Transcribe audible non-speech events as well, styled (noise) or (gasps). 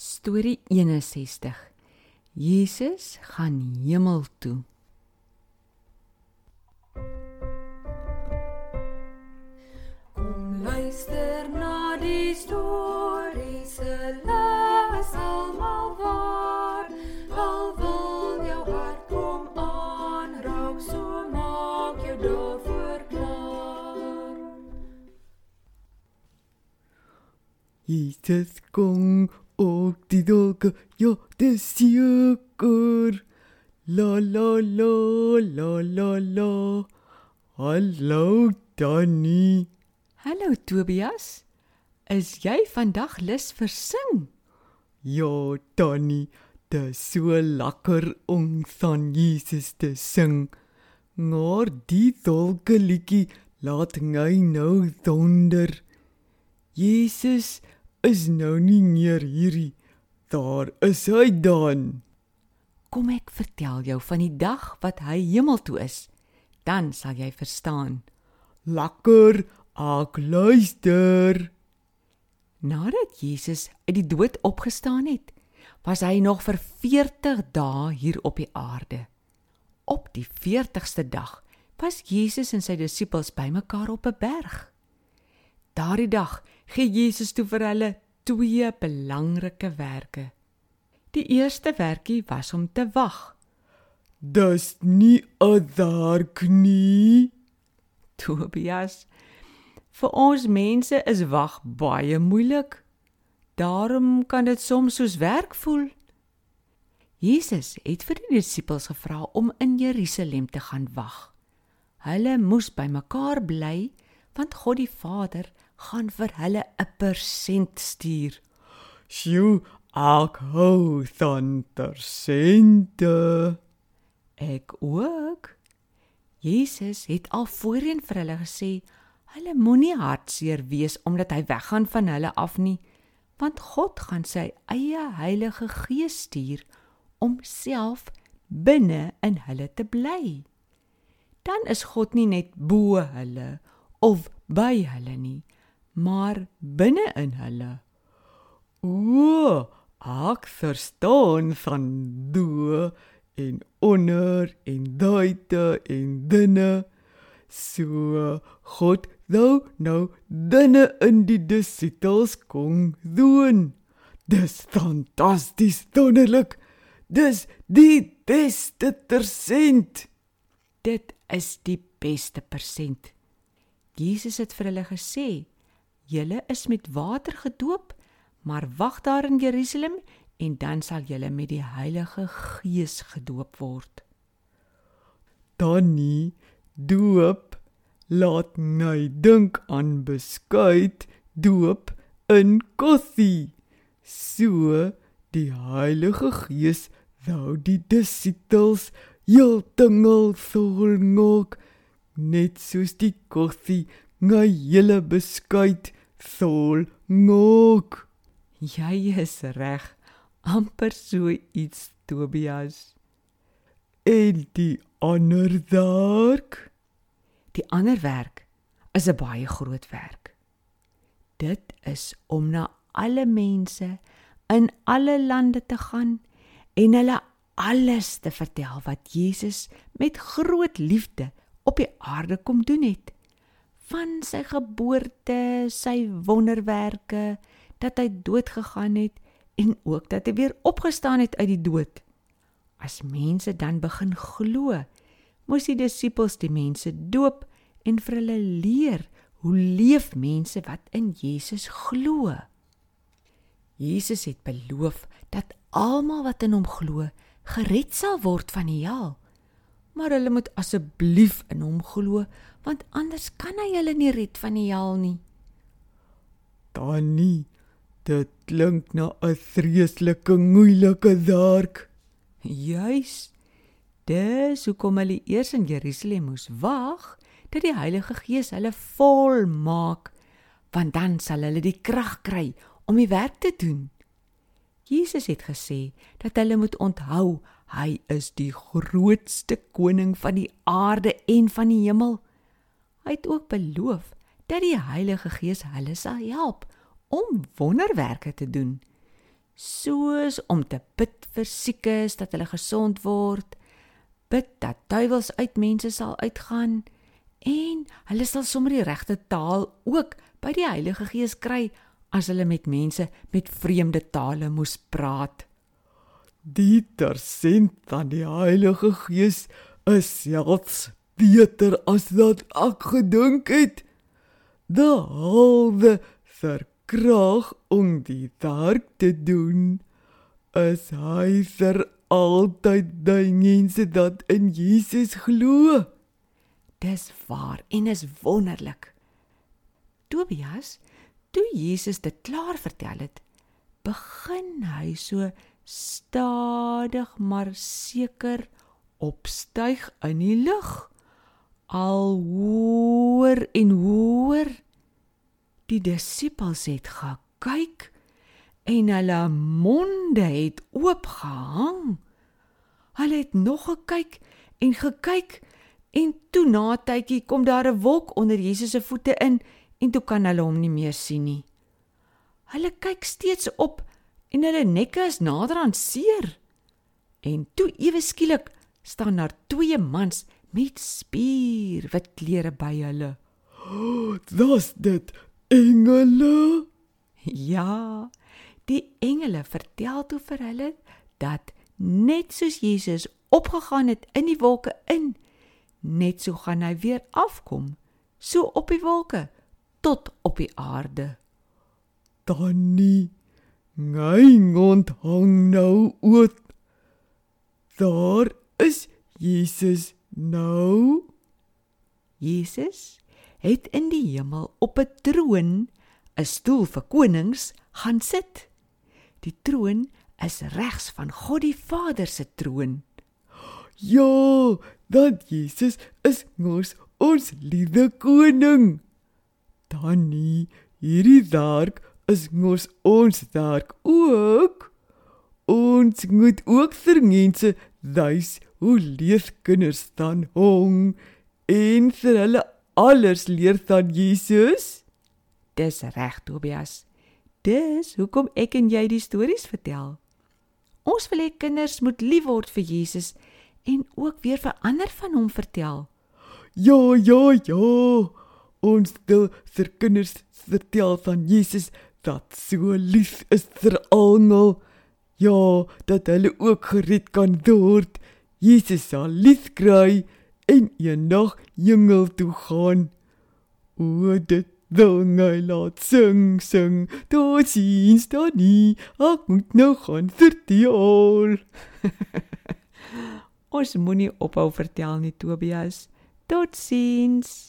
Storie 61. Jesus gaan hemel toe. Kom luister na die storie se les almal waar. Al wil jou hart kom aanraak, so maak jou daarvoor klaar. Jesus kom ook die dolke, ja, dis seker. La la la la la la. Hallo Danny. Hallo Tobias. Is jy vandag lus vir sing? Ja, Danny, dis so lekker om van Jesus te sing. Maar die dolke liedjie laat my nou donder. Jesus is nou nie meer hierdie. Daar is hy dan. Kom ek vertel jou van die dag wat hy hemel toe is. Dan sal jy verstaan. Lekker, ek luister. Nadat Jesus uit die dood opgestaan het, was hy nog vir 40 dae hier op die aarde. Op die 40ste dag was Jesus en sy disippels bymekaar op 'n berg. Daardie dag gee Jesus toe vir hulle twee belangrike werke. Die eerste werkie was om te wag. Dis nie 'n werk nie. Tobias, vir ons mense is wag baie moeilik. Daarom kan dit soms soos werk voel. Jesus het vir die disippels gevra om in Jerusalem te gaan wag. Hulle moes bymekaar bly want God die Vader gaan vir hulle 'n persent stuur. Sjoe, ek hou van persente. Ek ook. Jesus het al voorheen vir hulle gesê hulle moenie hartseer wees omdat hy weggaan van hulle af nie, want God gaan sy eie Heilige Gees stuur om self binne in hulle te bly. Dan is God nie net bo hulle of by hulle nie, maar binne in hulle. O, ek verstaan van do en onder en buite en binne. So God nou nou binne in die disippels kom doen. Dis fantasties wonderlik. Dis die beste persent. Dit is die beste persent. Jesus het vir hulle gesê: "Julle is met water gedoop, maar wag daar in Jerusalem en dan sal julle met die Heilige Gees gedoop word." Dan nie doop laat my dink aan beskuit doop in koffie. So die Heilige Gees wou die disippels heeltemal vol maak net soos die koffie my hele beskuit vol maak. Jy is reg, amper so iets Tobias. En die ander werk Die ander werk is 'n baie groot werk. Dit is om na alle mense in alle lande te gaan en hulle alles te vertel wat Jesus met groot liefde op die aarde kom doen het. Van sy geboorte, sy wonderwerke, dat hy dood gegaan het en ook dat hy weer opgestaan het uit die dood. As mense dan begin glo, moes die disippels die mense doop en vir hulle leer hoe leef mense wat in Jesus glo. Jesus het beloof dat almal wat in hom glo, gered sal word van die hel. Maar hulle moet asseblief in hom glo, want anders kan hy hulle nie red van die hel nie. dan nie. Dit klink na 'n vreeslike moeilike werk. Juis. Dis hoekom hulle eers in Jerusalem moes wag dat die Heilige Gees hulle vol maak, want dan sal hulle die krag kry om die werk te doen. Jesus het gesê dat hulle moet onthou hy is die grootste koning van die aarde en van die hemel. Hy het ook beloof dat die Heilige Gees hulle sal help om wonderwerke te doen. soos om te bid vir siekes dat hulle gesond word, bid dat duiwels uit mense sal uitgaan en hulle sal sommer die regte taal ook by die Heilige Gees kry as hulle met mense met vreemde tale moes praat. Die tersent van die Heilige Gees is selfs beter as wat ek gedink het. Behalwe vir krag om die werk te doen, is hy vir altyd die mense dat in Jesus glo. Dis waar en is wonderlik. Tobias, toe Jesus dit klaar vertel het, begin hy so stadig maar seker opstyg in die lug. Al hoor en hoor die disippels het gekyk en hulle monde het oopgehang. Hulle het nog gekyk en gekyk en toe na tydjie kom daar 'n wolk onder Jesus se voete in en toe kan hulle hom nie meer sien nie. Hulle kyk steeds op en hulle nekke is nader aan seer. En toe ewe skielik staan daar twee mans met spierwit klere by hulle. (gasps) Was dit engele? Ja, die engele vertel toe vir hulle dat net soos Jesus opgegaan het in die wolke in, net so gaan hy weer afkom, so op die wolke tot op die aarde. Tannie, ngai onthang nou oot. Daar is Jesus nou. Jesus het in die hemel op 'n troon, 'n stoel vir konings, gaan sit. Die troon is regs van God die Vader se troon. Ja, dat Jesus is mos ons liewe koning. Tannie, hierdie werk is mos ons werk ook. Ons moet ook vir mense wys hoe leef kinders dan hong en vir hulle alles leer van Jesus. Dis reg, Tobias. Dis hoekom ek en jy die stories vertel. Ons wil hê kinders moet lief word vir Jesus en ook weer vir ander van hom vertel. Ja, ja, ja. Ons wil vir kinders vertel van Jesus wat so lief is vir almal. Ja, dat hulle ook gered kan word. Jesus sal lief kry en eendag hemel toe gaan. O, dit wil my laat sing, sing. Tot sins dan nie. Ek moet nou gaan vertel. (laughs) Ons moenie ophou vertel nie, Tobias. Totsiens.